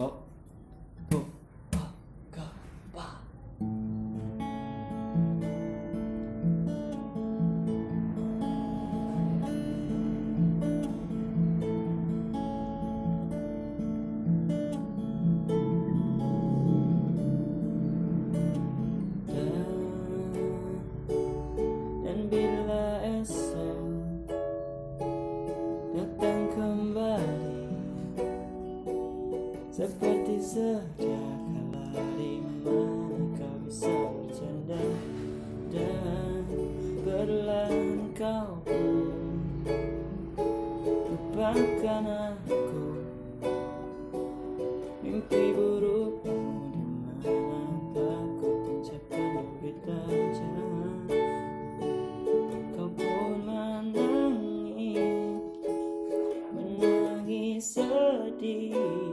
Oh. Oh. Ah, ga, seperti sedia kala di mana kau bisa bercanda dan perlahan kau pun lupakan aku. Mimpi burukmu di mana aku tancapkan berita jangan kau pun menangis menangis sedih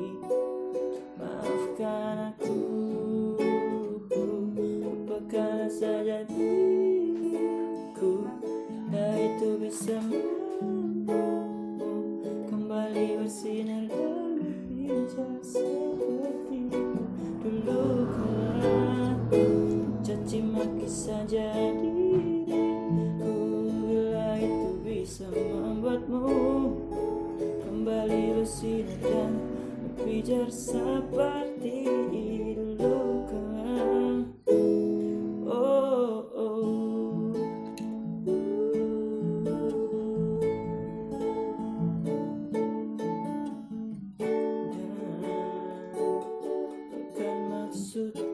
bisa membuatmu kembali bersinar dan berbicara seperti dulu kala caci maki saja diriku bila itu bisa membuatmu kembali bersinar dan berpijar seperti dulu ずっと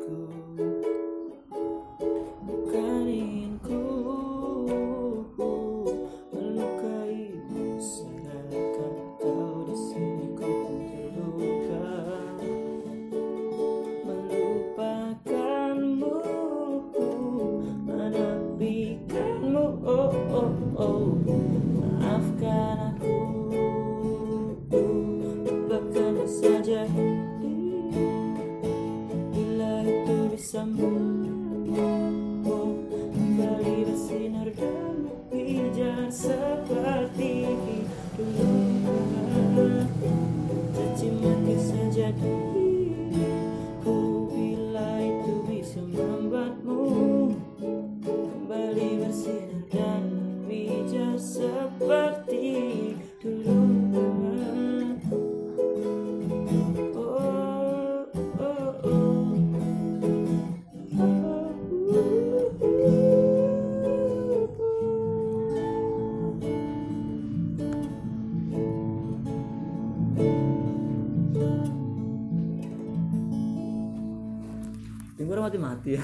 Bersinar dan Seperti dulu Oh, oh, oh. Mati-mati ya.